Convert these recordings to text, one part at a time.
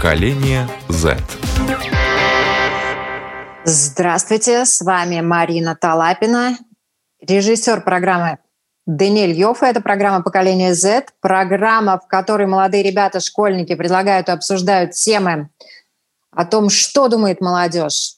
Поколение Z. Здравствуйте, с вами Марина Талапина, режиссер программы Даниэль Йоффе. Это программа «Поколение Z», программа, в которой молодые ребята, школьники предлагают и обсуждают темы о том, что думает молодежь,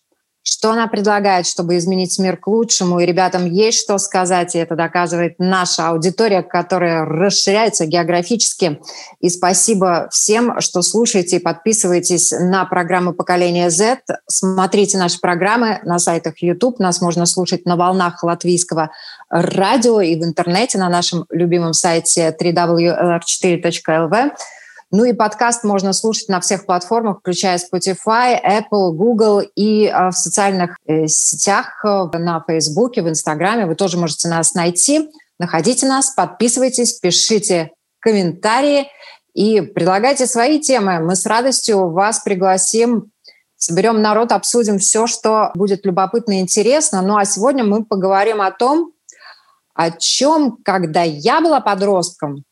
что она предлагает, чтобы изменить мир к лучшему, и ребятам есть что сказать, и это доказывает наша аудитория, которая расширяется географически. И спасибо всем, что слушаете и подписываетесь на программу «Поколение Z». Смотрите наши программы на сайтах YouTube, нас можно слушать на волнах латвийского радио и в интернете на нашем любимом сайте www.lr4.lv. Ну и подкаст можно слушать на всех платформах, включая Spotify, Apple, Google и э, в социальных э, сетях, э, на Фейсбуке, в Инстаграме. Вы тоже можете нас найти. Находите нас, подписывайтесь, пишите комментарии и предлагайте свои темы. Мы с радостью вас пригласим соберем народ, обсудим все, что будет любопытно и интересно. Ну а сегодня мы поговорим о том, о чем, когда я была подростком,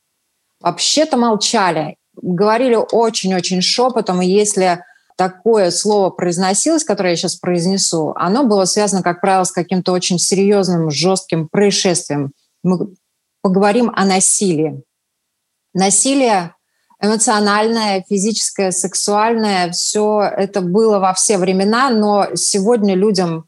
вообще-то молчали говорили очень-очень шепотом, и если такое слово произносилось, которое я сейчас произнесу, оно было связано, как правило, с каким-то очень серьезным, жестким происшествием. Мы поговорим о насилии. Насилие эмоциональное, физическое, сексуальное, все это было во все времена, но сегодня людям,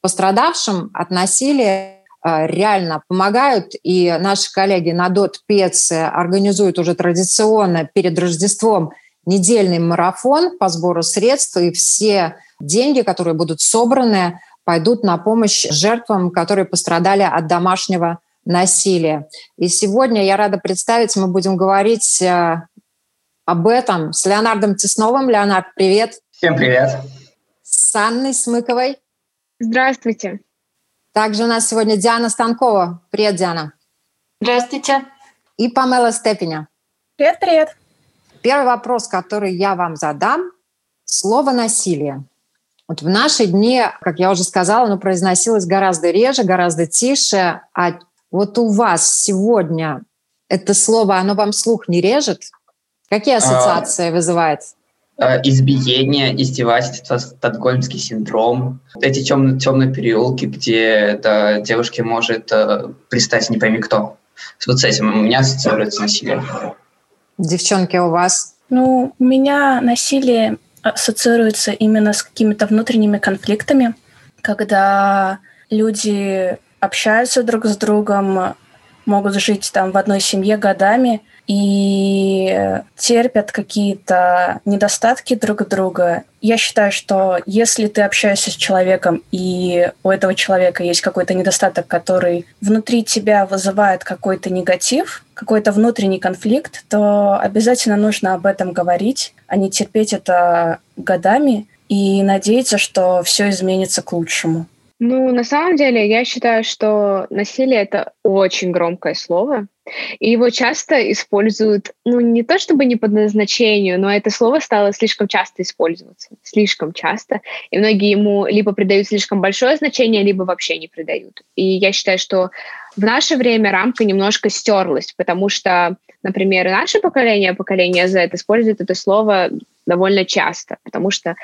пострадавшим от насилия, реально помогают. И наши коллеги на Дот Пец организуют уже традиционно перед Рождеством недельный марафон по сбору средств, и все деньги, которые будут собраны, пойдут на помощь жертвам, которые пострадали от домашнего насилия. И сегодня я рада представить, мы будем говорить э, об этом с Леонардом Тесновым. Леонард, привет. Всем привет. С Анной Смыковой. Здравствуйте. Также у нас сегодня Диана Станкова. Привет, Диана. Здравствуйте. И Памела Степеня. Привет, привет. Первый вопрос, который я вам задам. Слово «насилие». Вот в наши дни, как я уже сказала, оно произносилось гораздо реже, гораздо тише. А вот у вас сегодня это слово, оно вам слух не режет? Какие а, ассоциации а, вызывает? Э, избиение, издевательство, стокгольмский синдром. Эти темные, темные переулки, где да, девушке может э, пристать не пойми кто. Вот с этим у меня ассоциируется насилие. Девчонки, у вас? Ну, у меня насилие ассоциируется именно с какими-то внутренними конфликтами, когда люди общаются друг с другом, могут жить там в одной семье годами – и терпят какие-то недостатки друг друга. Я считаю, что если ты общаешься с человеком, и у этого человека есть какой-то недостаток, который внутри тебя вызывает какой-то негатив, какой-то внутренний конфликт, то обязательно нужно об этом говорить, а не терпеть это годами и надеяться, что все изменится к лучшему. Ну, на самом деле, я считаю, что насилие — это очень громкое слово, и его часто используют, ну, не то чтобы не по назначению, но это слово стало слишком часто использоваться. Слишком часто. И многие ему либо придают слишком большое значение, либо вообще не придают. И я считаю, что в наше время рамка немножко стерлась, потому что, например, наше поколение, поколение Z, использует это слово довольно часто, потому что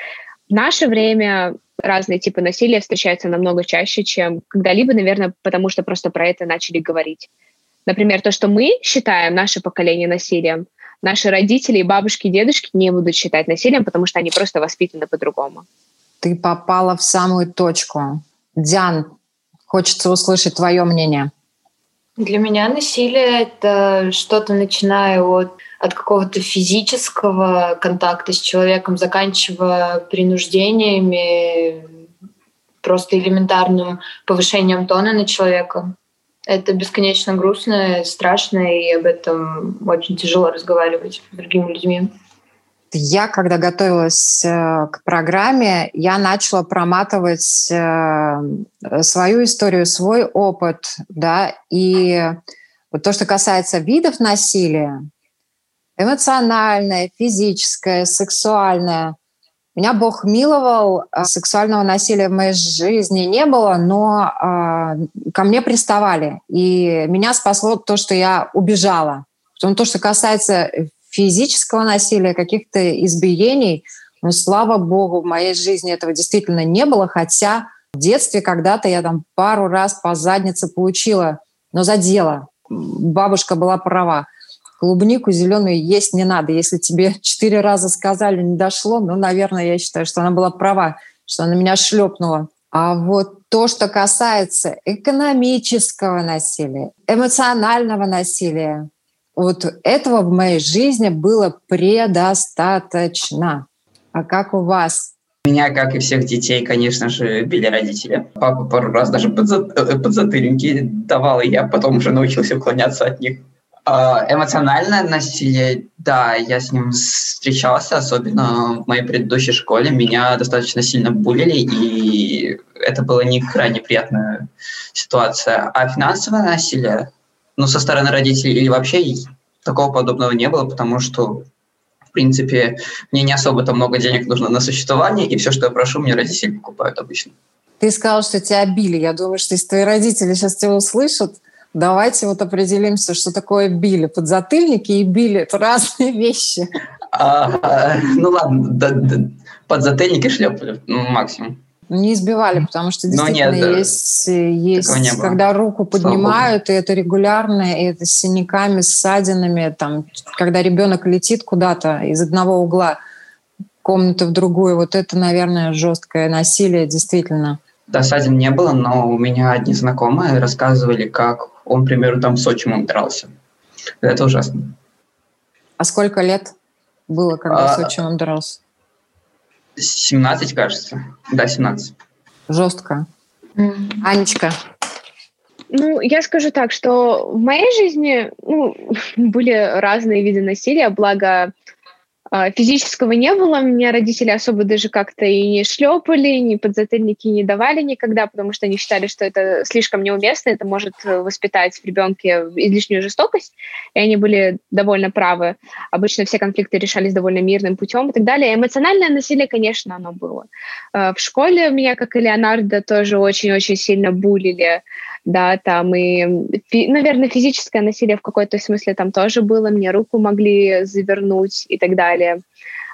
в наше время разные типы насилия встречаются намного чаще, чем когда-либо, наверное, потому что просто про это начали говорить. Например, то, что мы считаем наше поколение насилием, наши родители и бабушки и дедушки не будут считать насилием, потому что они просто воспитаны по-другому. Ты попала в самую точку. Диан, хочется услышать твое мнение. Для меня насилие — это что-то, начиная от, от какого-то физического контакта с человеком, заканчивая принуждениями, просто элементарным повышением тона на человека. Это бесконечно грустно, страшно, и об этом очень тяжело разговаривать с другими людьми. Я, когда готовилась э, к программе, я начала проматывать э, свою историю, свой опыт, да, и вот то, что касается видов насилия, эмоциональное, физическое, сексуальное, меня Бог миловал, а, сексуального насилия в моей жизни не было, но э, ко мне приставали. И меня спасло то, что я убежала. Потом то, что касается физического насилия, каких-то избиений. Но, слава богу, в моей жизни этого действительно не было, хотя в детстве когда-то я там пару раз по заднице получила, но за дело. Бабушка была права. Клубнику зеленую есть не надо. Если тебе четыре раза сказали, не дошло, ну, наверное, я считаю, что она была права, что она меня шлепнула. А вот то, что касается экономического насилия, эмоционального насилия, вот этого в моей жизни было предостаточно. А как у вас? Меня, как и всех детей, конечно же, били родители. Папа пару раз даже э, подзатыльники давал, и я потом уже научился уклоняться от них. А, эмоциональное насилие, да, я с ним встречался, особенно в моей предыдущей школе. Меня достаточно сильно булили, и это была не крайне приятная ситуация. А финансовое насилие, ну, со стороны родителей или вообще такого подобного не было, потому что в принципе, мне не особо-то много денег нужно на существование, и все, что я прошу, мне родители покупают обычно. Ты сказал, что тебя били. Я думаю, что если твои родители сейчас тебя услышат, давайте вот определимся, что такое били. Подзатыльники и били – это разные вещи. А, ну ладно, подзатыльники шлепали, ну, максимум. Ну, не избивали, потому что действительно нет, есть, есть когда руку поднимают, и это регулярно, и это с синяками, с ссадинами, там, когда ребенок летит куда-то из одного угла комнаты в другую, вот это, наверное, жесткое насилие, действительно. Да, ссадин не было, но у меня одни знакомые рассказывали, как он, к примеру, там с отчимом дрался. Это ужасно. А сколько лет было, когда а, с отчимом дрался? 17, кажется. Да, 17. Жестко. Mm. Анечка. Ну, я скажу так, что в моей жизни ну, были разные виды насилия, благо физического не было, меня родители особо даже как-то и не шлепали, ни подзатыльники не давали никогда, потому что они считали, что это слишком неуместно, это может воспитать в ребенке излишнюю жестокость, и они были довольно правы. Обычно все конфликты решались довольно мирным путем и так далее. Эмоциональное насилие, конечно, оно было. А, в школе меня, как и Леонардо, тоже очень-очень сильно булили да, там и, наверное, физическое насилие в какой-то смысле там тоже было, мне руку могли завернуть и так далее.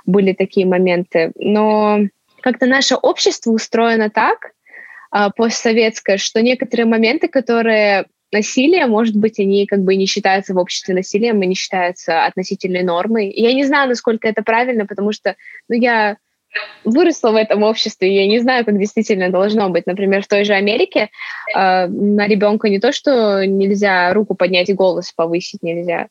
Были такие моменты. Но как-то наше общество устроено так, а, постсоветское, что некоторые моменты, которые насилие, может быть, они как бы не считаются в обществе насилием и не считаются относительной нормой. Я не знаю, насколько это правильно, потому что ну, я выросла в этом обществе, я не знаю, как действительно должно быть. Например, в той же Америке э, на ребенка не то, что нельзя руку поднять и голос повысить нельзя.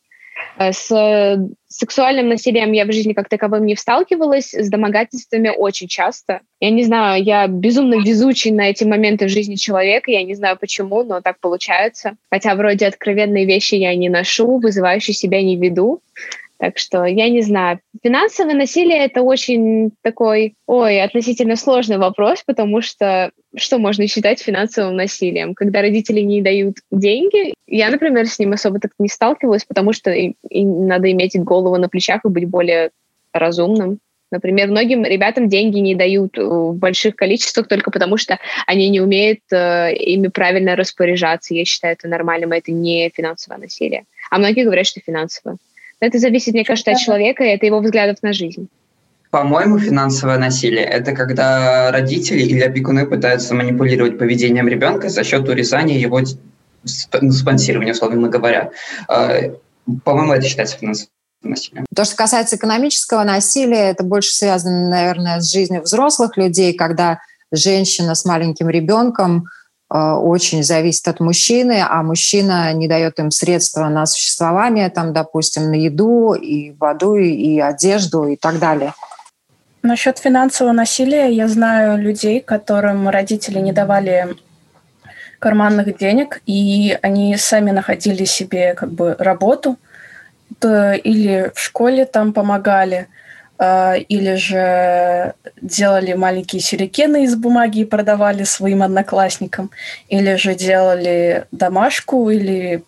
Э, с сексуальным насилием я в жизни как таковым не сталкивалась, с домогательствами очень часто. Я не знаю, я безумно везучий на эти моменты в жизни человека, я не знаю почему, но так получается. Хотя вроде откровенные вещи я не ношу, вызывающие себя не веду. Так что я не знаю. Финансовое насилие это очень такой, ой, относительно сложный вопрос, потому что что можно считать финансовым насилием? Когда родители не дают деньги, я, например, с ним особо так не сталкивалась, потому что и, и надо иметь голову на плечах и быть более разумным. Например, многим ребятам деньги не дают в больших количествах только потому, что они не умеют э, ими правильно распоряжаться. Я считаю это нормальным, это не финансовое насилие. А многие говорят, что финансовое. Это зависит, мне кажется, от человека, и это его взглядов на жизнь. По-моему, финансовое насилие – это когда родители или опекуны пытаются манипулировать поведением ребенка за счет урезания его ну, спонсирования, условно говоря. А, по-моему, это считается финансовым насилием. То, что касается экономического насилия, это больше связано, наверное, с жизнью взрослых людей, когда женщина с маленьким ребенком Э, очень зависит от мужчины, а мужчина не дает им средства на существование, там, допустим, на еду, и воду, и одежду, и так далее. Насчет финансового насилия я знаю людей, которым родители не давали карманных денег, и они сами находили себе как бы работу, то или в школе там помогали, а, или же делали маленькие сюрикены из бумаги и продавали своим одноклассникам, или же делали домашку, или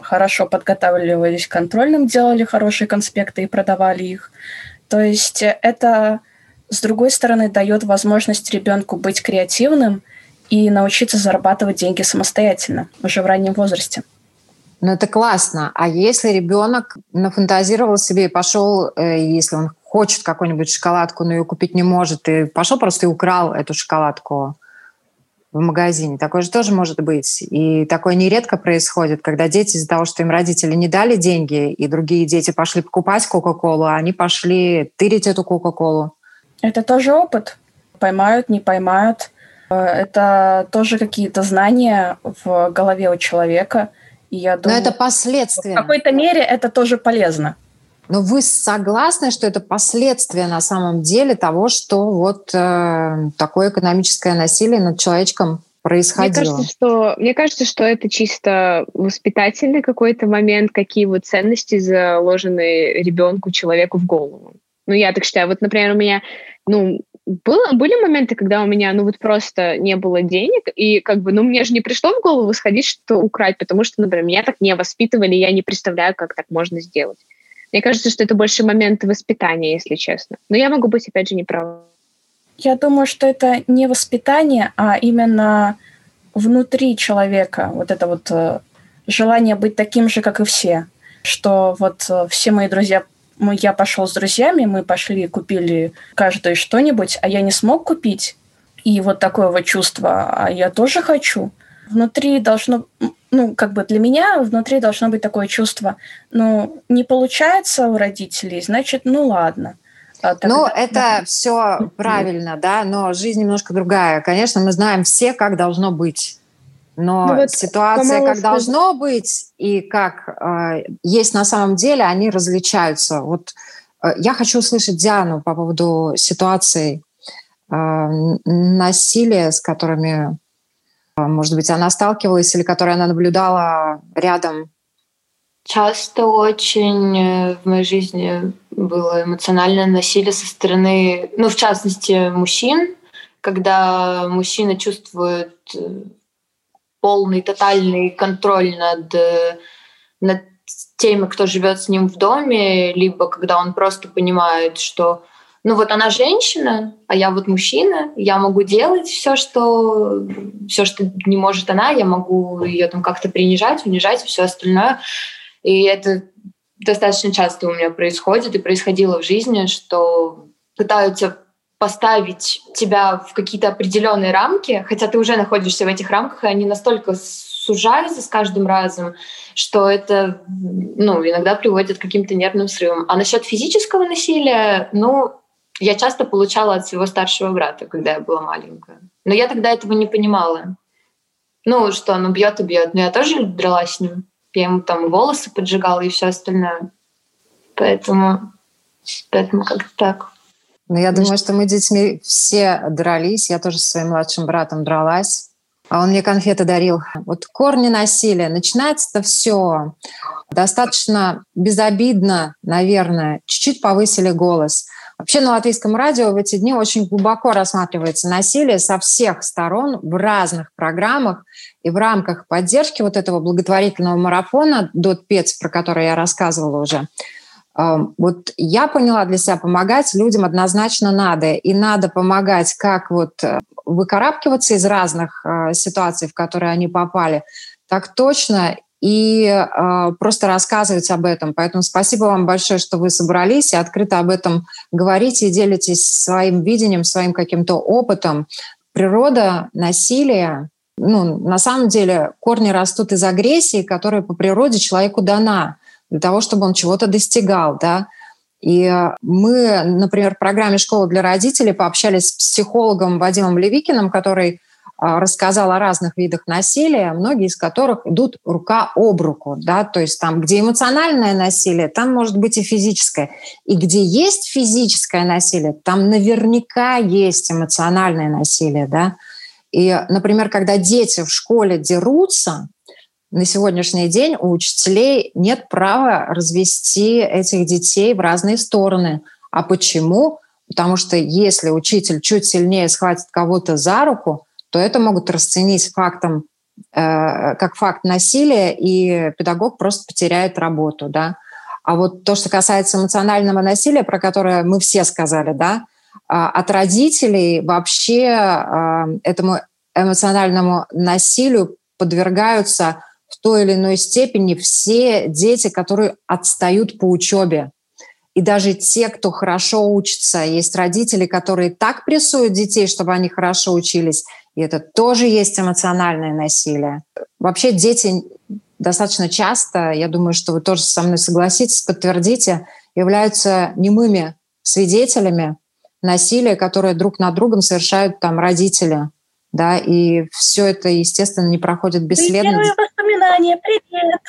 хорошо подготавливались к контрольным, делали хорошие конспекты и продавали их. То есть это, с другой стороны, дает возможность ребенку быть креативным и научиться зарабатывать деньги самостоятельно уже в раннем возрасте. Ну, это классно. А если ребенок нафантазировал себе и пошел, э, если он хочет какую-нибудь шоколадку, но ее купить не может, и пошел просто и украл эту шоколадку в магазине. Такое же тоже может быть. И такое нередко происходит, когда дети из-за того, что им родители не дали деньги, и другие дети пошли покупать Кока-Колу, а они пошли тырить эту Кока-Колу. Это тоже опыт. Поймают, не поймают. Э, это тоже какие-то знания в голове у человека. И я думаю, Но это последствия. В какой-то мере это тоже полезно. Но вы согласны, что это последствия на самом деле того, что вот э, такое экономическое насилие над человечком происходило? Мне кажется, что, мне кажется, что это чисто воспитательный какой-то момент, какие вот ценности заложены ребенку, человеку в голову. Ну, я так считаю. Вот, например, у меня, ну, было, были моменты, когда у меня, ну, вот просто не было денег, и как бы, ну, мне же не пришло в голову сходить, что украть, потому что, например, меня так не воспитывали, я не представляю, как так можно сделать. Мне кажется, что это больше момент воспитания, если честно. Но я могу быть, опять же, не права. Я думаю, что это не воспитание, а именно внутри человека вот это вот э, желание быть таким же, как и все. Что вот э, все мои друзья, мы, я пошел с друзьями, мы пошли купили каждый что-нибудь, а я не смог купить. И вот такое вот чувство, а я тоже хочу. Внутри должно, ну, как бы для меня внутри должно быть такое чувство, ну, не получается у родителей, значит, ну, ладно. А ну, это все правильно, да, но жизнь немножко другая. Конечно, мы знаем все, как должно быть. Но ну, вот ситуация, как должно быть, и как э, есть на самом деле, они различаются. Вот э, я хочу услышать Диану по поводу ситуации э, насилия, с которыми может быть, она сталкивалась или которую она наблюдала рядом? Часто очень э, в моей жизни было эмоциональное насилие со стороны, ну, в частности, мужчин, когда мужчина чувствует э, полный, тотальный контроль над, э, над теми, кто живет с ним в доме, либо когда он просто понимает, что ну вот она женщина, а я вот мужчина, я могу делать все, что все, что не может она, я могу ее там как-то принижать, унижать и все остальное. И это достаточно часто у меня происходит и происходило в жизни, что пытаются поставить тебя в какие-то определенные рамки, хотя ты уже находишься в этих рамках, и они настолько сужаются с каждым разом, что это ну, иногда приводит к каким-то нервным срывам. А насчет физического насилия, ну, я часто получала от своего старшего брата, когда я была маленькая. Но я тогда этого не понимала. Ну, что он бьет и бьет. Но я тоже дралась с ним. Я ему там волосы поджигала и все остальное. Поэтому, поэтому как-то так. Ну, я думаю, что мы детьми все дрались. Я тоже со своим младшим братом дралась. А он мне конфеты дарил. Вот корни насилия. Начинается-то все достаточно безобидно, наверное. Чуть-чуть повысили голос. Вообще на латвийском радио в эти дни очень глубоко рассматривается насилие со всех сторон в разных программах и в рамках поддержки вот этого благотворительного марафона «Дот Пец», про который я рассказывала уже. Эм, вот я поняла для себя, помогать людям однозначно надо. И надо помогать как вот э, выкарабкиваться из разных э, ситуаций, в которые они попали, так точно и э, просто рассказывать об этом. Поэтому спасибо вам большое, что вы собрались и открыто об этом говорите и делитесь своим видением, своим каким-то опытом. Природа насилия, ну, на самом деле корни растут из агрессии, которая по природе человеку дана для того, чтобы он чего-то достигал, да. И мы, например, в программе «Школа для родителей» пообщались с психологом Вадимом Левикиным, который а, рассказал о разных видах насилия, многие из которых идут рука об руку. Да? То есть там, где эмоциональное насилие, там может быть и физическое. И где есть физическое насилие, там наверняка есть эмоциональное насилие. Да? И, например, когда дети в школе дерутся, на сегодняшний день у учителей нет права развести этих детей в разные стороны. А почему? Потому что если учитель чуть сильнее схватит кого-то за руку, то это могут расценить фактом, э, как факт насилия, и педагог просто потеряет работу, да. А вот то, что касается эмоционального насилия, про которое мы все сказали, да, а, от родителей вообще э, этому эмоциональному насилию подвергаются в той или иной степени все дети, которые отстают по учебе. И даже те, кто хорошо учится, есть родители, которые так прессуют детей, чтобы они хорошо учились, и это тоже есть эмоциональное насилие. Вообще дети достаточно часто, я думаю, что вы тоже со мной согласитесь, подтвердите, являются немыми свидетелями насилия, которое друг над другом совершают там родители. Да, и все это, естественно, не проходит бесследно. Первые воспоминания, привет!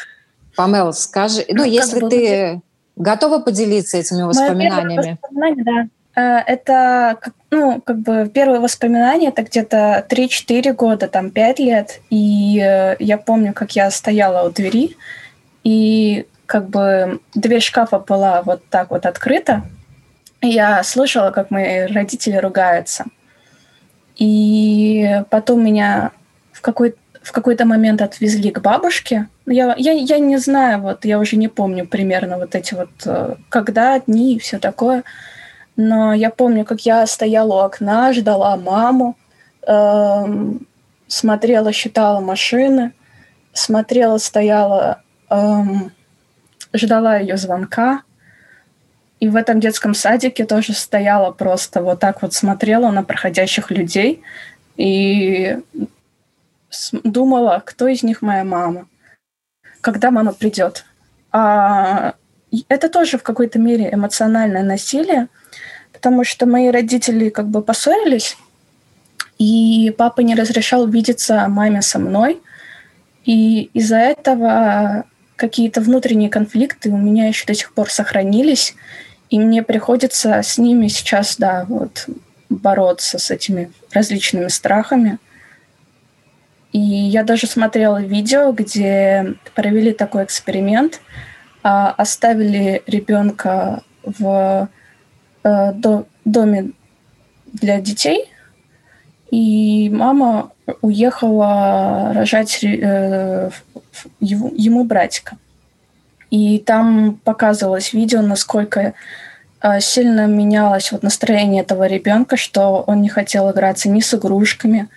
Памел, скажи, ну, как если ты готова поделиться этими воспоминаниями? Воспоминания, да. Э, это, ну, как бы первые воспоминания, это где-то 3-4 года, там 5 лет. И э, я помню, как я стояла у двери, и как бы дверь шкафа была вот так вот открыта. И я слышала, как мои родители ругаются. И потом меня в какой в какой-то момент отвезли к бабушке. Я, я, я не знаю, вот я уже не помню примерно вот эти вот, э, когда, дни и все такое. Но я помню, как я стояла у окна, ждала маму, эм, смотрела, считала машины, смотрела, стояла, эм, ждала ее звонка. И в этом детском садике тоже стояла просто вот так вот смотрела на проходящих людей и думала, кто из них моя мама, когда мама придет. А это тоже в какой-то мере эмоциональное насилие, потому что мои родители как бы поссорились, и папа не разрешал видеться маме со мной, и из-за этого какие-то внутренние конфликты у меня еще до сих пор сохранились, и мне приходится с ними сейчас, да, вот бороться с этими различными страхами. И я даже смотрела видео, где провели такой эксперимент, а, оставили ребенка в Э, до, доме для детей, и мама уехала рожать э, его, ему братика. И там показывалось видео, насколько э, сильно менялось вот настроение этого ребенка, что он не хотел играться ни с игрушками,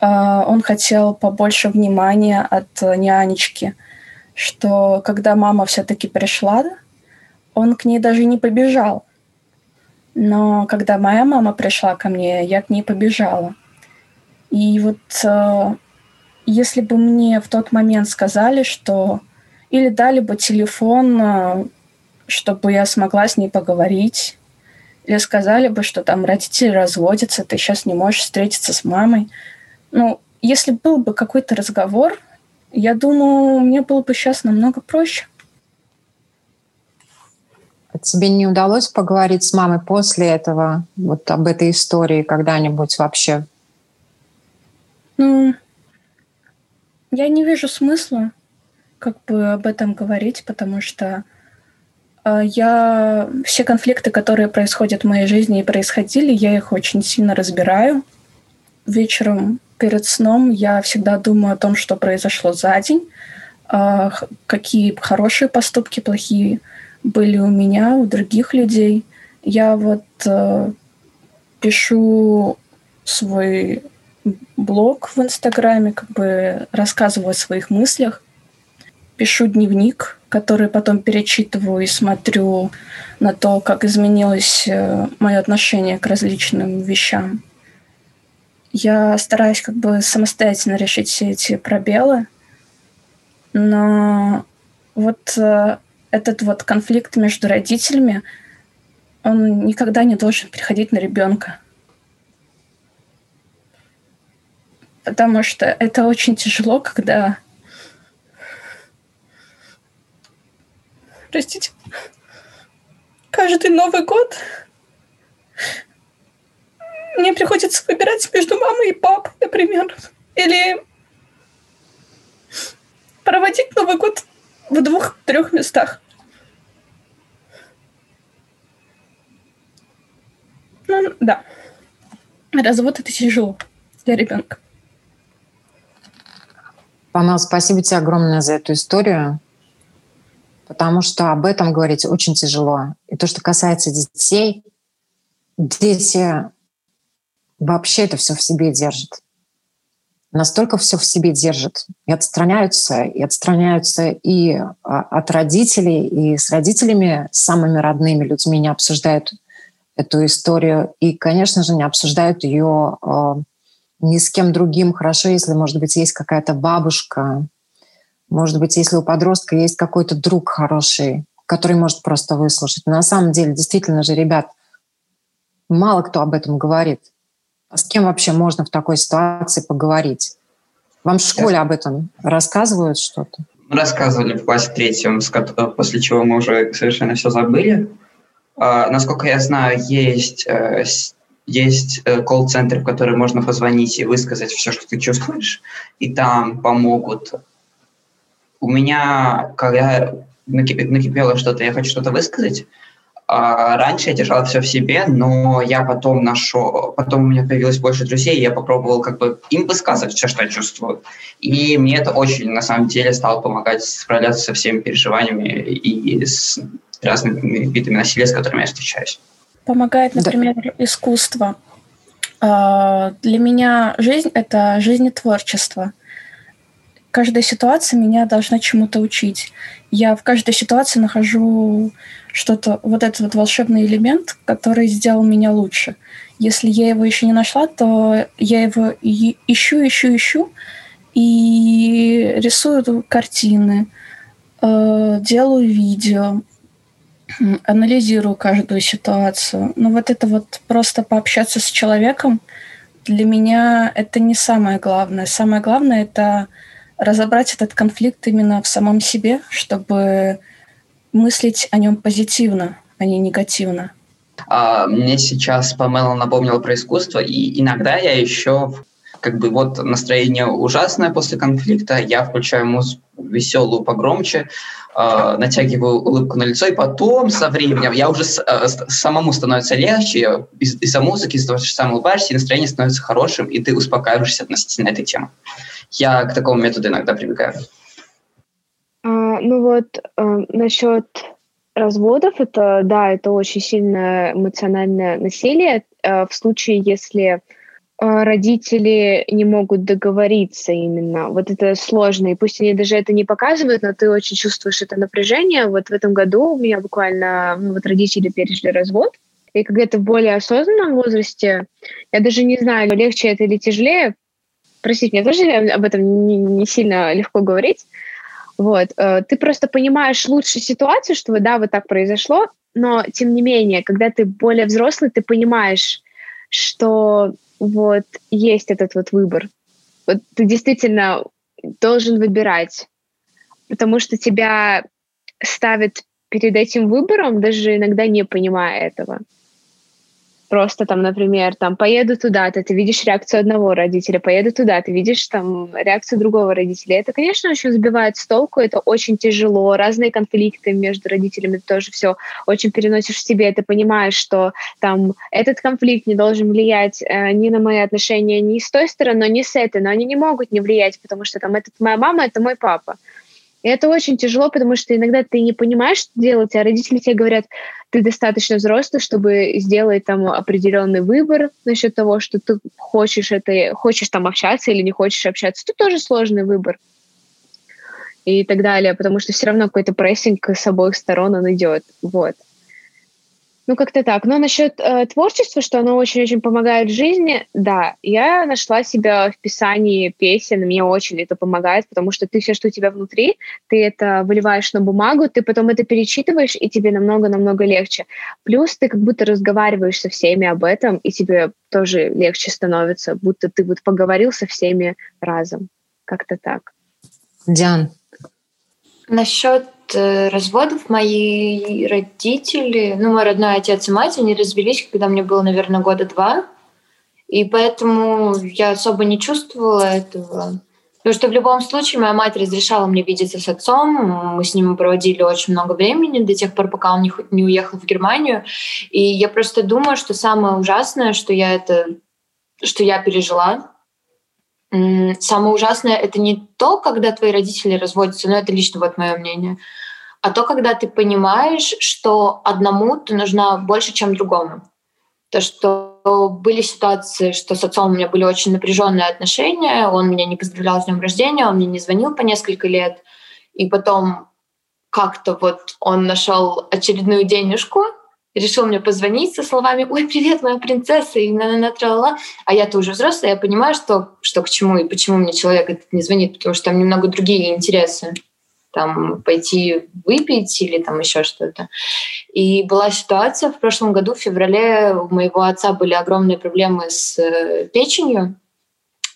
э, он хотел побольше внимания от нянечки, что когда мама все-таки пришла, он к ней даже не побежал, но когда моя мама пришла ко мне, я к ней побежала. И вот э, если бы мне в тот момент сказали, что или дали бы телефон, э, чтобы я смогла с ней поговорить, или сказали бы, что там родители разводятся, ты сейчас не можешь встретиться с мамой. Ну, если был бы какой-то разговор, я думаю, мне было бы сейчас намного проще. Тебе не удалось поговорить с мамой после этого, вот об этой истории когда-нибудь вообще? Ну, я не вижу смысла как бы об этом говорить, потому что э, я все конфликты, которые происходят в моей жизни и происходили, я их очень сильно разбираю. Вечером перед сном я всегда думаю о том, что произошло за день, э, какие хорошие поступки, плохие были у меня, у других людей. Я вот э, пишу свой блог в Инстаграме, как бы рассказываю о своих мыслях, пишу дневник, который потом перечитываю и смотрю на то, как изменилось э, мое отношение к различным вещам. Я стараюсь как бы самостоятельно решить все эти пробелы, но вот э, этот вот конфликт между родителями, он никогда не должен переходить на ребенка. Потому что это очень тяжело, когда... Простите. Каждый Новый год мне приходится выбирать между мамой и папой, например. Или проводить Новый год в двух-трех местах. Ну, да. Развод это тяжело для ребенка. Памел, спасибо тебе огромное за эту историю, потому что об этом говорить очень тяжело. И то, что касается детей, дети вообще это все в себе держат. настолько все в себе держат и отстраняются, и отстраняются и а, от родителей, и с родителями, самыми родными людьми не обсуждают эту историю, и, конечно же, не обсуждают ее э, ни с кем другим. Хорошо, если, может быть, есть какая-то бабушка, может быть, если у подростка есть какой-то друг хороший, который может просто выслушать. Но на самом деле, действительно же, ребят, мало кто об этом говорит. А с кем вообще можно в такой ситуации поговорить? Вам в школе об этом рассказывают что-то? Рассказывали в классе третьем, после чего мы уже совершенно все забыли. А, насколько я знаю, есть, э, есть э, колл-центр, в который можно позвонить и высказать все, что ты чувствуешь, и там помогут. У меня, когда накипело что-то, я хочу что-то высказать, а раньше я держал все в себе, но я потом нашел, потом у меня появилось больше друзей, и я попробовал как бы им высказывать все, что я чувствую. И мне это очень, на самом деле, стало помогать справляться со всеми переживаниями и с разными видами насилия, с которыми я встречаюсь. Помогает, например, да. искусство. А, для меня жизнь — это жизнь и творчество. Каждая ситуация меня должна чему-то учить. Я в каждой ситуации нахожу что-то, вот этот вот волшебный элемент, который сделал меня лучше. Если я его еще не нашла, то я его ищу, ищу, ищу и рисую картины, э, делаю видео, анализирую каждую ситуацию. Но вот это вот просто пообщаться с человеком, для меня это не самое главное. Самое главное — это разобрать этот конфликт именно в самом себе, чтобы мыслить о нем позитивно, а не негативно. А, мне сейчас Памела напомнила про искусство, и иногда я еще как бы вот настроение ужасное после конфликта, я включаю музыку веселую погромче, э, натягиваю улыбку на лицо, и потом со временем я уже с, э, самому становится легче, из- из-за музыки, из-за того, что сам улыбаешься, и настроение становится хорошим, и ты успокаиваешься относительно этой темы. Я к такому методу иногда прибегаю. А, ну вот э, насчет разводов, это да, это очень сильное эмоциональное насилие э, в случае, если родители не могут договориться именно. Вот это сложно. И пусть они даже это не показывают, но ты очень чувствуешь это напряжение. Вот в этом году у меня буквально ну, вот родители пережили развод. И когда ты в более осознанном возрасте, я даже не знаю, легче это или тяжелее. Простите, мне тоже об этом не, не сильно легко говорить. Вот. Э, ты просто понимаешь лучше ситуацию, что да, вот так произошло, но тем не менее, когда ты более взрослый, ты понимаешь, что вот есть этот вот выбор. Вот ты действительно должен выбирать, потому что тебя ставят перед этим выбором, даже иногда не понимая этого просто там, например, там поеду туда-то, ты видишь реакцию одного родителя, поеду туда, ты видишь там реакцию другого родителя. Это, конечно, очень сбивает с толку, это очень тяжело, разные конфликты между родителями тоже все очень переносишь в себе, ты понимаешь, что там этот конфликт не должен влиять э, ни на мои отношения ни с той стороны, ни с этой, но они не могут не влиять, потому что там это моя мама, это мой папа. И это очень тяжело, потому что иногда ты не понимаешь, что делать, а родители тебе говорят, ты достаточно взрослый, чтобы сделать там определенный выбор насчет того, что ты хочешь это, хочешь там общаться или не хочешь общаться. Это тоже сложный выбор и так далее, потому что все равно какой-то прессинг с обоих сторон он идет. Вот. Ну, как-то так. Но насчет э, творчества, что оно очень-очень помогает в жизни, да, я нашла себя в писании песен, мне очень это помогает, потому что ты все, что у тебя внутри, ты это выливаешь на бумагу, ты потом это перечитываешь, и тебе намного-намного легче. Плюс ты как будто разговариваешь со всеми об этом, и тебе тоже легче становится, будто ты вот поговорил со всеми разом. Как-то так. Диан. Насчет разводов мои родители, ну, мой родной отец и мать, они развелись, когда мне было, наверное, года два. И поэтому я особо не чувствовала этого. Потому что в любом случае моя мать разрешала мне видеться с отцом. Мы с ним проводили очень много времени до тех пор, пока он не, не уехал в Германию. И я просто думаю, что самое ужасное, что я это, что я пережила, Самое ужасное это не то, когда твои родители разводятся, но это лично вот мое мнение, а то, когда ты понимаешь, что одному ты нужна больше, чем другому. То, что были ситуации, что с отцом у меня были очень напряженные отношения, он меня не поздравлял с днем рождения, он мне не звонил по несколько лет, и потом как-то вот он нашел очередную денежку, решил мне позвонить со словами «Ой, привет, моя принцесса!» и на на на А я-то уже взрослая, я понимаю, что, что к чему и почему мне человек этот не звонит, потому что там немного другие интересы. Там пойти выпить или там еще что-то. И была ситуация в прошлом году, в феврале, у моего отца были огромные проблемы с э, печенью,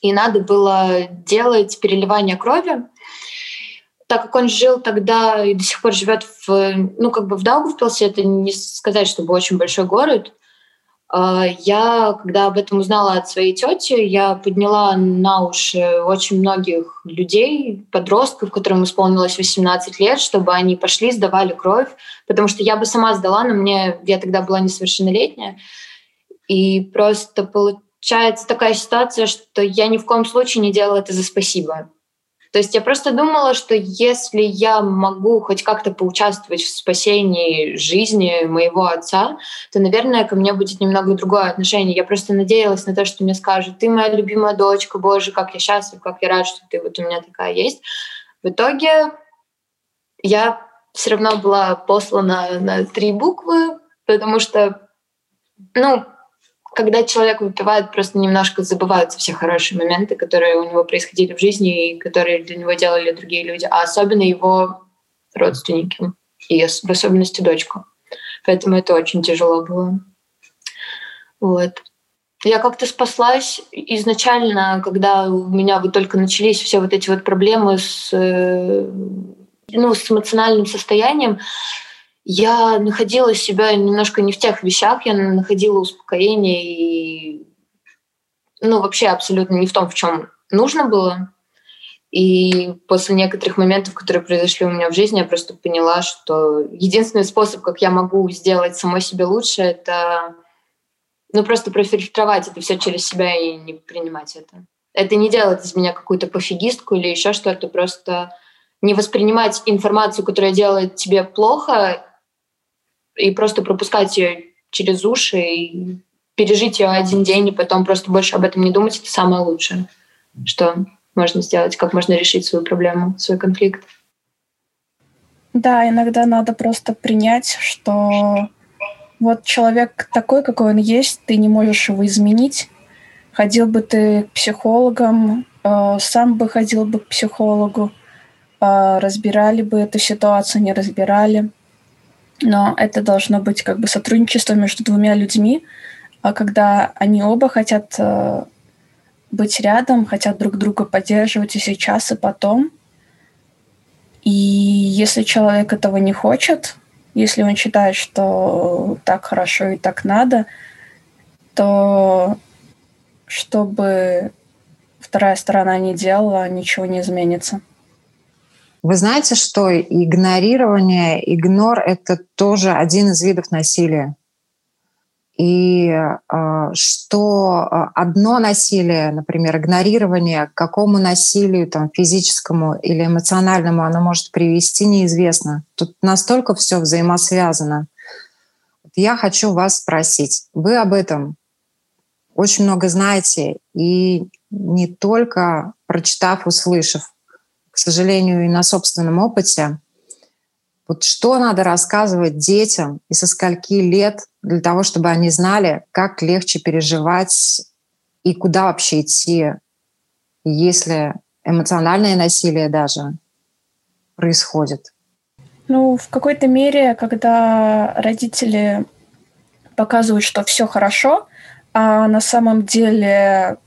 и надо было делать переливание крови так как он жил тогда и до сих пор живет в, ну, как бы в Даугавпилсе, это не сказать, чтобы очень большой город. А, я, когда об этом узнала от своей тети, я подняла на уши очень многих людей, подростков, которым исполнилось 18 лет, чтобы они пошли, сдавали кровь, потому что я бы сама сдала, но мне я тогда была несовершеннолетняя. И просто получается такая ситуация, что я ни в коем случае не делала это за спасибо. То есть я просто думала, что если я могу хоть как-то поучаствовать в спасении жизни моего отца, то, наверное, ко мне будет немного другое отношение. Я просто надеялась на то, что мне скажут, ты моя любимая дочка, боже, как я счастлив, как я рад, что ты вот у меня такая есть. В итоге я все равно была послана на три буквы, потому что, ну, когда человек выпивает, просто немножко забываются все хорошие моменты, которые у него происходили в жизни и которые для него делали другие люди, а особенно его родственники, и в особенности дочку. Поэтому это очень тяжело было. Вот. Я как-то спаслась изначально, когда у меня вот только начались все вот эти вот проблемы с, э, ну, с эмоциональным состоянием я находила себя немножко не в тех вещах, я находила успокоение и ну, вообще абсолютно не в том, в чем нужно было. И после некоторых моментов, которые произошли у меня в жизни, я просто поняла, что единственный способ, как я могу сделать самой себе лучше, это ну, просто профильтровать это все через себя и не принимать это. Это не делать из меня какую-то пофигистку или еще что-то, просто не воспринимать информацию, которая делает тебе плохо, и просто пропускать ее через уши и пережить ее один день, и потом просто больше об этом не думать, это самое лучшее, что можно сделать, как можно решить свою проблему, свой конфликт. Да, иногда надо просто принять, что вот человек такой, какой он есть, ты не можешь его изменить. Ходил бы ты к психологам, э, сам бы ходил бы к психологу, э, разбирали бы эту ситуацию, не разбирали но это должно быть как бы сотрудничество между двумя людьми, а когда они оба хотят э, быть рядом, хотят друг друга поддерживать и сейчас, и потом. И если человек этого не хочет, если он считает, что так хорошо и так надо, то чтобы вторая сторона не делала, ничего не изменится. Вы знаете, что игнорирование, игнор — это тоже один из видов насилия. И э, что а, одно насилие, например, игнорирование, к какому насилию, там, физическому или эмоциональному оно может привести, неизвестно. Тут настолько все взаимосвязано. Я хочу вас спросить, вы об этом очень много знаете, и не только прочитав, услышав, к сожалению, и на собственном опыте. Вот что надо рассказывать детям и со скольки лет для того, чтобы они знали, как легче переживать и куда вообще идти, если эмоциональное насилие даже происходит? Ну, в какой-то мере, когда родители показывают, что все хорошо, а на самом деле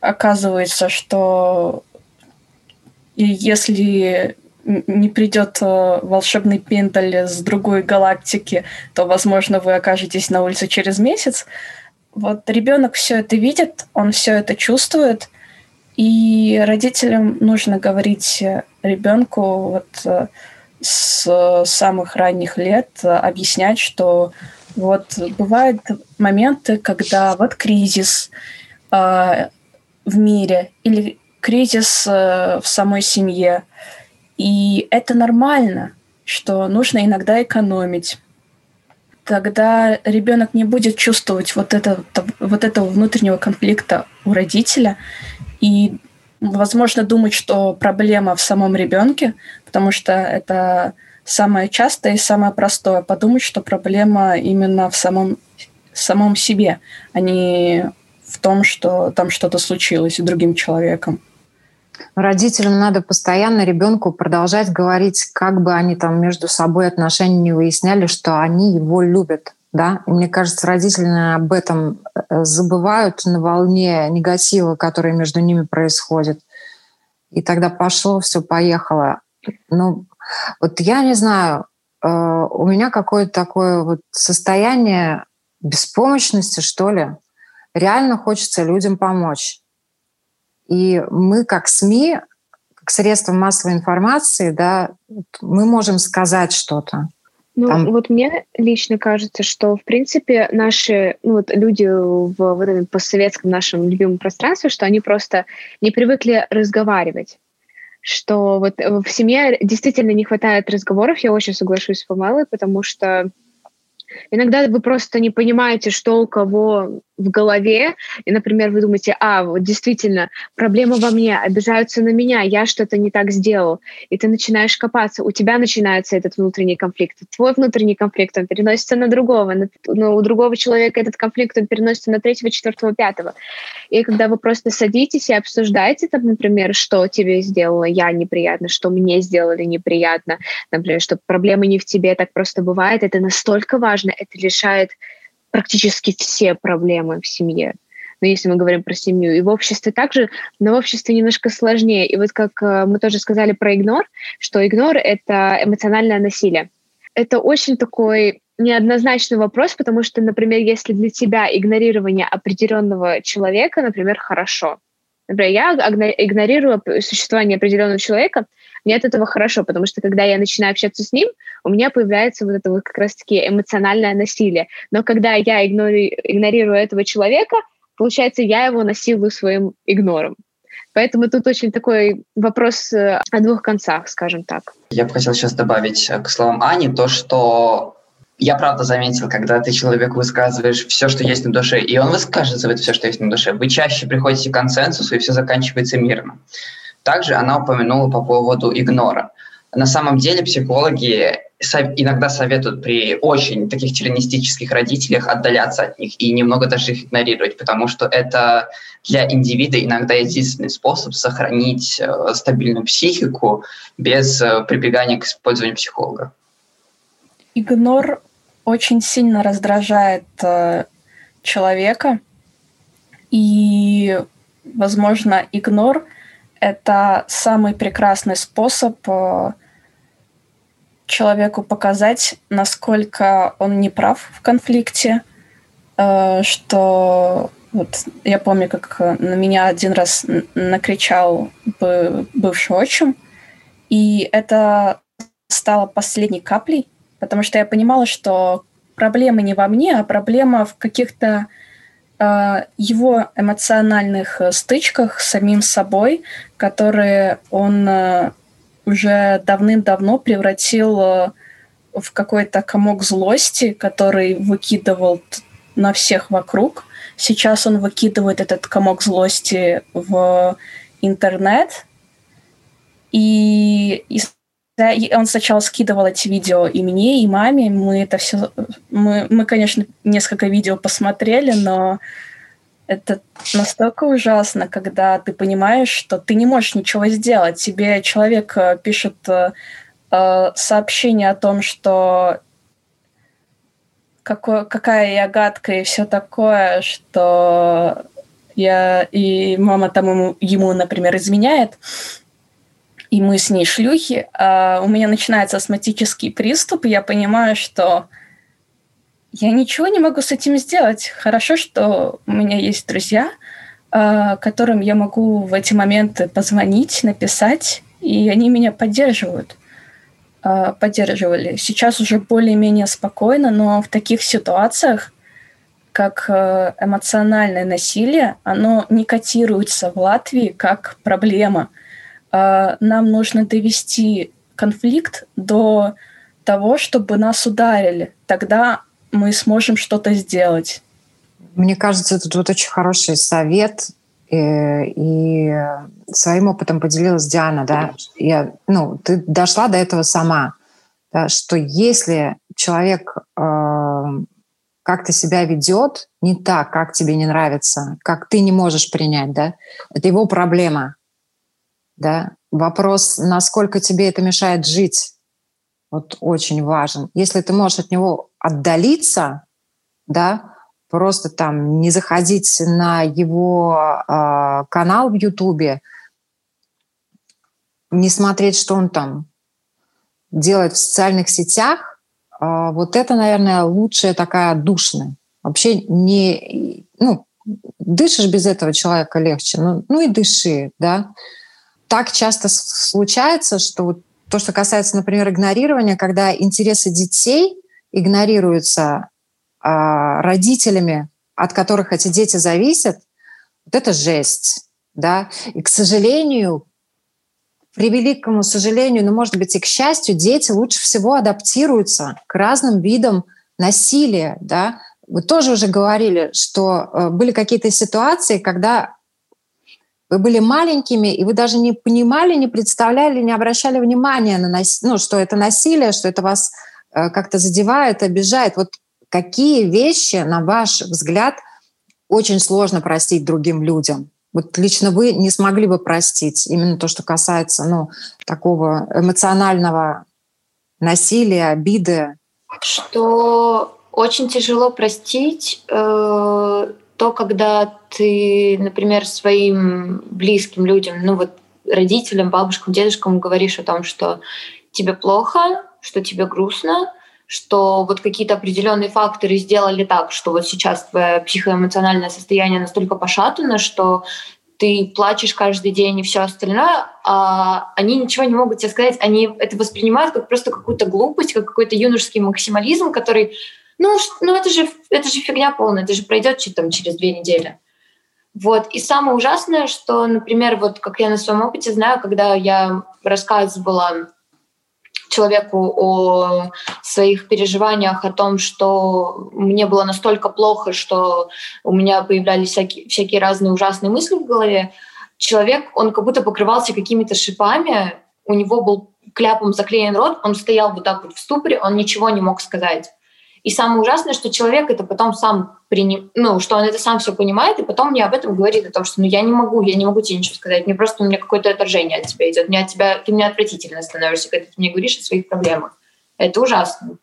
оказывается, что и если не придет э, волшебный пенталь с другой галактики, то, возможно, вы окажетесь на улице через месяц. Вот ребенок все это видит, он все это чувствует, и родителям нужно говорить ребенку вот э, с самых ранних лет, объяснять, что вот бывают моменты, когда вот кризис э, в мире или кризис э, в самой семье. И это нормально, что нужно иногда экономить. тогда ребенок не будет чувствовать вот, это, вот этого внутреннего конфликта у родителя и, возможно, думать, что проблема в самом ребенке, потому что это самое частое и самое простое. Подумать, что проблема именно в самом, самом себе, а не в том, что там что-то случилось с другим человеком. Родителям надо постоянно ребенку продолжать говорить, как бы они там между собой отношения не выясняли, что они его любят. Да? И мне кажется, родители об этом э, забывают на волне негатива, который между ними происходит. И тогда пошло, все поехало. Ну, вот я не знаю, э, у меня какое-то такое вот состояние беспомощности, что ли. Реально хочется людям помочь. И мы, как СМИ, как средство массовой информации, да, мы можем сказать что-то. Ну, Там... вот мне лично кажется, что, в принципе, наши ну, вот люди в, в этом постсоветском нашем любимом пространстве, что они просто не привыкли разговаривать что вот в семье действительно не хватает разговоров, я очень соглашусь с Памелой, потому что Иногда вы просто не понимаете, что у кого в голове, и, например, вы думаете, а, вот действительно, проблема во мне, обижаются на меня, я что-то не так сделал, и ты начинаешь копаться, у тебя начинается этот внутренний конфликт, твой внутренний конфликт, он переносится на другого, на, ну, у другого человека этот конфликт, он переносится на третьего, четвертого, пятого. И когда вы просто садитесь и обсуждаете, там, например, что тебе сделала я неприятно, что мне сделали неприятно, например, что проблемы не в тебе, так просто бывает, это настолько важно, это решает практически все проблемы в семье. Но если мы говорим про семью. И в обществе также, но в обществе немножко сложнее. И вот как э, мы тоже сказали про игнор, что игнор — это эмоциональное насилие. Это очень такой неоднозначный вопрос, потому что, например, если для тебя игнорирование определенного человека, например, хорошо, например, я игнорирую существование определенного человека, мне от этого хорошо, потому что когда я начинаю общаться с ним, у меня появляется вот это вот как раз-таки эмоциональное насилие. Но когда я игнори, игнорирую этого человека, получается, я его насилую своим игнором. Поэтому тут очень такой вопрос э, о двух концах, скажем так. Я бы хотел сейчас добавить э, к словам Ани то, что я правда заметил, когда ты человеку высказываешь все, что есть на душе, и он высказывает все, что есть на душе, вы чаще приходите к консенсусу, и все заканчивается мирно. Также она упомянула по поводу игнора. На самом деле психологи иногда советуют при очень таких тиранистических родителях отдаляться от них и немного даже их игнорировать, потому что это для индивида иногда единственный способ сохранить э, стабильную психику без э, прибегания к использованию психолога. Игнор очень сильно раздражает э, человека, и, возможно, игнор — это самый прекрасный способ э, человеку показать, насколько он не прав в конфликте, э, что вот я помню, как на меня один раз накричал бывший отчим, и это стало последней каплей, потому что я понимала, что проблема не во мне, а проблема в каких-то его эмоциональных э, стычках с самим собой, которые он э, уже давным-давно превратил в какой-то комок злости, который выкидывал на всех вокруг. Сейчас он выкидывает этот комок злости в интернет, и, и он сначала скидывал эти видео и мне, и маме. Мы это все... Мы, мы, конечно, несколько видео посмотрели, но это настолько ужасно, когда ты понимаешь, что ты не можешь ничего сделать. Тебе человек э, пишет э, э, сообщение о том, что какой, какая я гадкая и все такое, что я и мама там ему, ему, например, изменяет и мы с ней шлюхи, а у меня начинается астматический приступ, и я понимаю, что я ничего не могу с этим сделать. Хорошо, что у меня есть друзья, а, которым я могу в эти моменты позвонить, написать, и они меня поддерживают. А, поддерживали. Сейчас уже более-менее спокойно, но в таких ситуациях, как э, эмоциональное насилие, оно не котируется в Латвии как проблема – а, нам нужно довести конфликт до того, чтобы нас ударили. Тогда мы сможем что-то сделать. Мне кажется, это вот очень хороший совет. И, э, и своим опытом поделилась Диана, да. Я, ну, ты дошла до этого сама, да, что если человек э, как-то себя ведет не так, как тебе не нравится, как ты не можешь принять, да, это его проблема, да. Вопрос, насколько тебе это мешает жить, вот очень важен. Если ты можешь от него отдалиться, да, просто там не заходить на его э, канал в Ютубе, не смотреть, что он там делает в социальных сетях, э, вот это, наверное, лучшая такая душная. Вообще не, ну, дышишь без этого человека легче, ну, ну и дыши, да. Так часто случается, что вот то, что касается, например, игнорирования, когда интересы детей игнорируются э, родителями, от которых эти дети зависят, вот это жесть. Да? И, к сожалению, при великому сожалению, но, может быть, и к счастью, дети лучше всего адаптируются к разным видам насилия. Да? Вы тоже уже говорили, что э, были какие-то ситуации, когда вы были маленькими, и вы даже не понимали, не представляли, не обращали внимания на нас, ну, что это насилие, что это вас э, как-то задевает, обижает. Вот какие вещи, на ваш взгляд, очень сложно простить другим людям? Вот лично вы не смогли бы простить именно то, что касается ну, такого эмоционального насилия, обиды? Что очень тяжело простить э, то, когда ты, например, своим близким людям, ну вот родителям, бабушкам, дедушкам говоришь о том, что тебе плохо, что тебе грустно, что вот какие-то определенные факторы сделали так, что вот сейчас твое психоэмоциональное состояние настолько пошатано, что ты плачешь каждый день и все остальное, а они ничего не могут тебе сказать, они это воспринимают как просто какую-то глупость, как какой-то юношеский максимализм, который ну, ну это, же, это же фигня полная, это же пройдет там, через две недели. Вот. И самое ужасное, что, например, вот как я на своем опыте знаю, когда я рассказывала человеку о своих переживаниях, о том, что мне было настолько плохо, что у меня появлялись всякие, всякие разные ужасные мысли в голове, человек, он как будто покрывался какими-то шипами, у него был кляпом заклеен рот, он стоял вот так вот в ступоре, он ничего не мог сказать. И самое ужасное, что человек это потом сам приним, ну, что он это сам все понимает, и потом мне об этом говорит, о том, что ну я не могу, я не могу тебе ничего сказать, мне просто у меня какое-то отторжение от тебя идет, мне от тебя, ты мне отвратительно становишься, когда ты мне говоришь о своих проблемах. Это ужасно.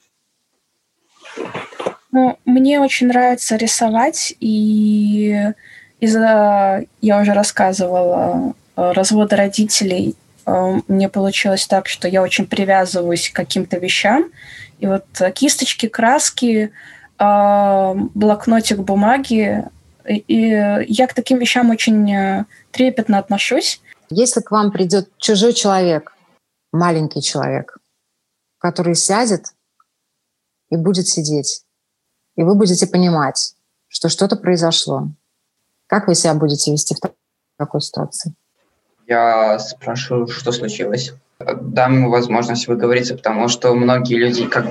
Ну, мне очень нравится рисовать, и из-за, я уже рассказывала, э, развода родителей, мне получилось так, что я очень привязываюсь к каким-то вещам, и вот э, кисточки, краски, а, блокнотик бумаги. И я к таким вещам очень э, трепетно отношусь. Если к вам придет чужой человек, маленький человек, который сядет и будет сидеть, и вы будете понимать, что что-то произошло, как вы себя будете вести в такой ситуации? Я спрашиваю, что случилось дам возможность выговориться, потому что многие люди как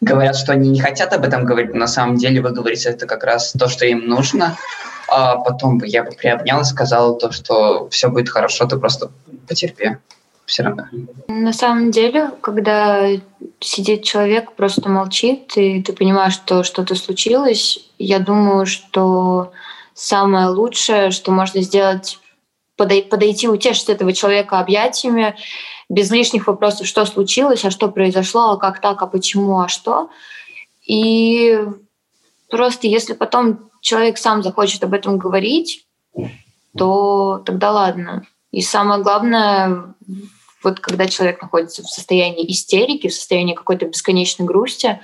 говорят, что они не хотят об этом говорить, но на самом деле выговориться это как раз то, что им нужно. А потом бы я бы приобнял и сказал то, что все будет хорошо, ты просто потерпи. Все равно. На самом деле, когда сидит человек, просто молчит, и ты понимаешь, что что-то случилось, я думаю, что самое лучшее, что можно сделать, подойти, утешить этого человека объятиями без лишних вопросов, что случилось, а что произошло, а как так, а почему, а что. И просто если потом человек сам захочет об этом говорить, то тогда ладно. И самое главное, вот когда человек находится в состоянии истерики, в состоянии какой-то бесконечной грусти,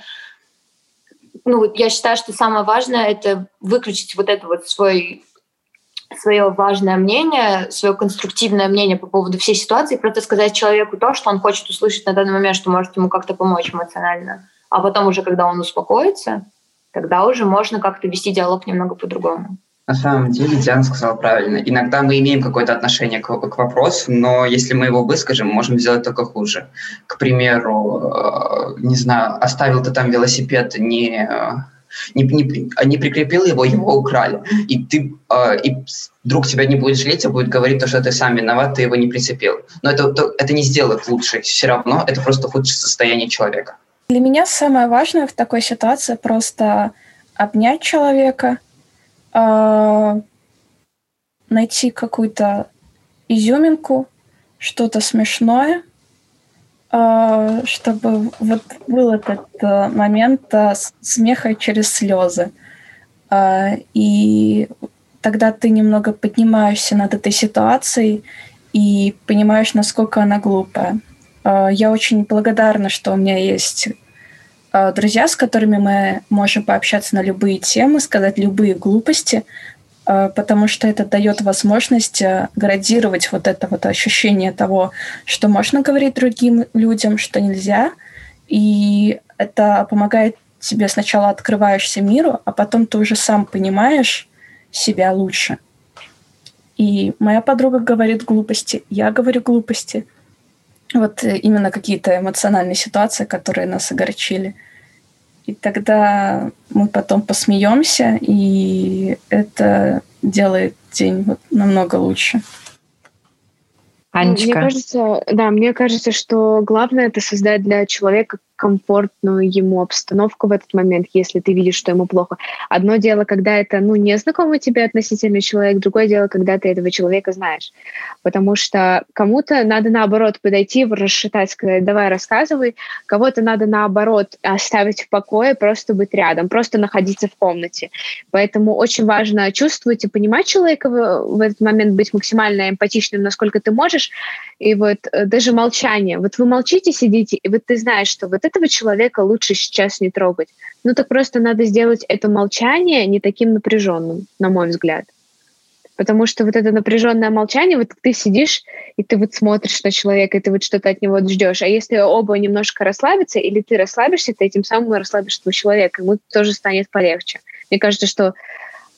ну вот я считаю, что самое важное это выключить вот это вот свой свое важное мнение, свое конструктивное мнение по поводу всей ситуации, просто сказать человеку то, что он хочет услышать на данный момент, что может ему как-то помочь эмоционально. А потом уже, когда он успокоится, тогда уже можно как-то вести диалог немного по-другому. На самом деле Диана сказала правильно. Иногда мы имеем какое-то отношение к, к вопросу, но если мы его выскажем, можем сделать только хуже. К примеру, э, не знаю, оставил ты там велосипед, не, не, не, не прикрепил его, его украли. И ты э, и друг тебя не будет жалеть, а будет говорить то, что ты сам виноват, ты его не прицепил. Но это, то, это не сделает лучше. Все равно это просто худшее состояние человека. Для меня самое важное в такой ситуации просто обнять человека, э, найти какую-то изюминку, что-то смешное, чтобы вот был этот э, момент э, смеха через слезы. Э, и тогда ты немного поднимаешься над этой ситуацией и понимаешь, насколько она глупая. Э, я очень благодарна, что у меня есть друзья, с которыми мы можем пообщаться на любые темы, сказать любые глупости, потому что это дает возможность градировать вот это вот ощущение того, что можно говорить другим людям, что нельзя, и это помогает тебе сначала открываешься миру, а потом ты уже сам понимаешь себя лучше. И моя подруга говорит глупости, я говорю глупости, вот э, именно какие-то эмоциональные ситуации, которые нас огорчили. И тогда мы потом посмеемся, и это делает день вот намного лучше. Анечка. Мне кажется, да, мне кажется, что главное это создать для человека комфортную ему обстановку в этот момент, если ты видишь, что ему плохо. Одно дело, когда это, ну, незнакомый тебе относительно человек, другое дело, когда ты этого человека знаешь. Потому что кому-то надо, наоборот, подойти, расшатать, сказать, давай, рассказывай. Кого-то надо, наоборот, оставить в покое, просто быть рядом, просто находиться в комнате. Поэтому очень важно чувствовать и понимать человека в, в этот момент, быть максимально эмпатичным, насколько ты можешь. И вот э, даже молчание. Вот вы молчите, сидите, и вот ты знаешь, что вот этого человека лучше сейчас не трогать. Ну так просто надо сделать это молчание не таким напряженным, на мой взгляд. Потому что вот это напряженное молчание, вот ты сидишь, и ты вот смотришь на человека, и ты вот что-то от него ждешь. А если оба немножко расслабятся, или ты расслабишься, ты этим самым расслабишь этого человека, ему тоже станет полегче. Мне кажется, что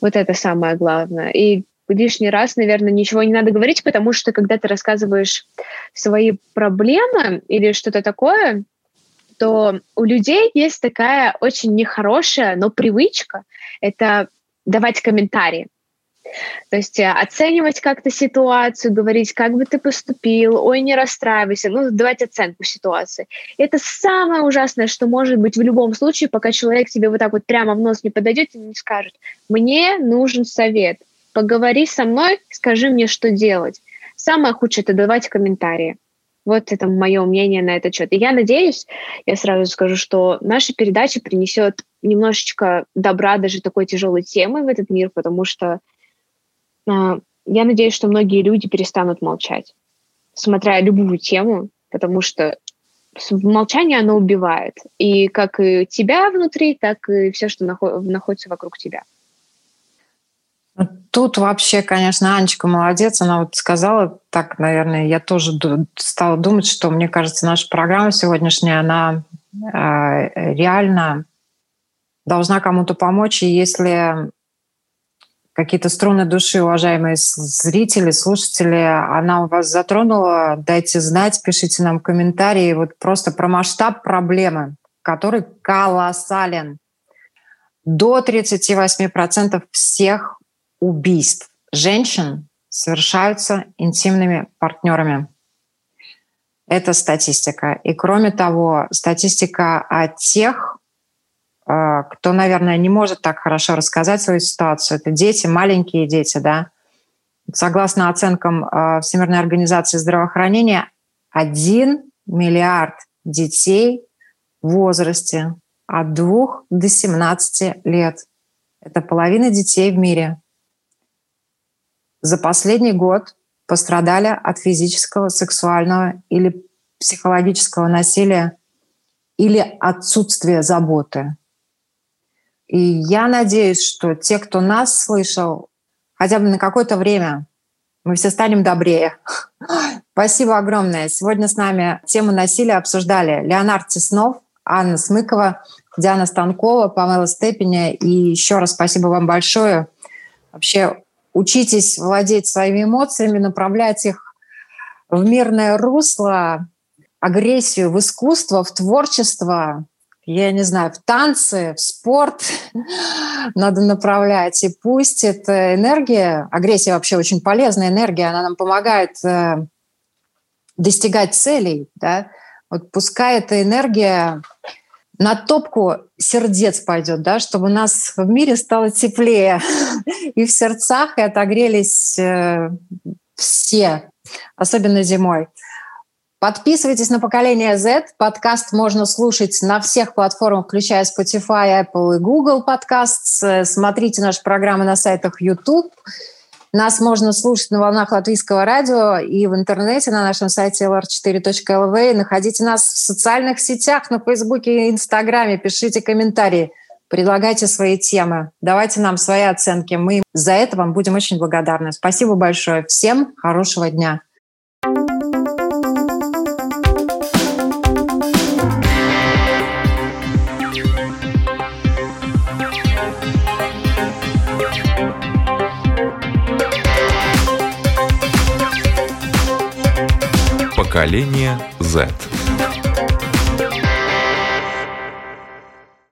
вот это самое главное. И лишний раз, наверное, ничего не надо говорить, потому что когда ты рассказываешь свои проблемы или что-то такое, что у людей есть такая очень нехорошая, но привычка — это давать комментарии. То есть э, оценивать как-то ситуацию, говорить, как бы ты поступил, ой, не расстраивайся, ну, давать оценку ситуации. Это самое ужасное, что может быть в любом случае, пока человек тебе вот так вот прямо в нос не подойдет и не скажет, мне нужен совет, поговори со мной, скажи мне, что делать. Самое худшее – это давать комментарии. Вот это мое мнение на этот счет. И я надеюсь, я сразу скажу, что наша передача принесет немножечко добра даже такой тяжелой темы в этот мир, потому что э, я надеюсь, что многие люди перестанут молчать, смотря любую тему, потому что молчание, оно убивает. И как и тебя внутри, так и все, что находится вокруг тебя. Тут вообще, конечно, Анечка молодец. Она вот сказала так, наверное, я тоже стала думать, что, мне кажется, наша программа сегодняшняя, она э, реально должна кому-то помочь. И если какие-то струны души, уважаемые зрители, слушатели, она у вас затронула, дайте знать, пишите нам комментарии вот просто про масштаб проблемы, который колоссален. До 38% всех убийств женщин совершаются интимными партнерами. Это статистика. И кроме того, статистика о тех, э, кто, наверное, не может так хорошо рассказать свою ситуацию, это дети, маленькие дети, да. Согласно оценкам э, Всемирной организации здравоохранения, 1 миллиард детей в возрасте от 2 до 17 лет. Это половина детей в мире за последний год пострадали от физического, сексуального или психологического насилия или отсутствия заботы. И я надеюсь, что те, кто нас слышал, хотя бы на какое-то время, мы все станем добрее. Спасибо огромное. Сегодня с нами тему насилия обсуждали Леонард Теснов, Анна Смыкова, Диана Станкова, Памела Степеня. И еще раз спасибо вам большое. Вообще учитесь владеть своими эмоциями, направлять их в мирное русло. агрессию в искусство, в творчество, я не знаю, в танцы, в спорт надо направлять. И пусть эта энергия, агрессия вообще очень полезная энергия, она нам помогает э, достигать целей, да, вот пускай эта энергия на топку сердец пойдет, да, чтобы у нас в мире стало теплее и в сердцах, и отогрелись э, все, особенно зимой. Подписывайтесь на поколение Z. Подкаст можно слушать на всех платформах, включая Spotify, Apple и Google Podcasts. Смотрите наши программы на сайтах YouTube. Нас можно слушать на волнах латвийского радио и в интернете на нашем сайте lr4.lv. Находите нас в социальных сетях, на Фейсбуке и Инстаграме. Пишите комментарии, предлагайте свои темы, давайте нам свои оценки. Мы за это вам будем очень благодарны. Спасибо большое. Всем хорошего дня. Поколение Z.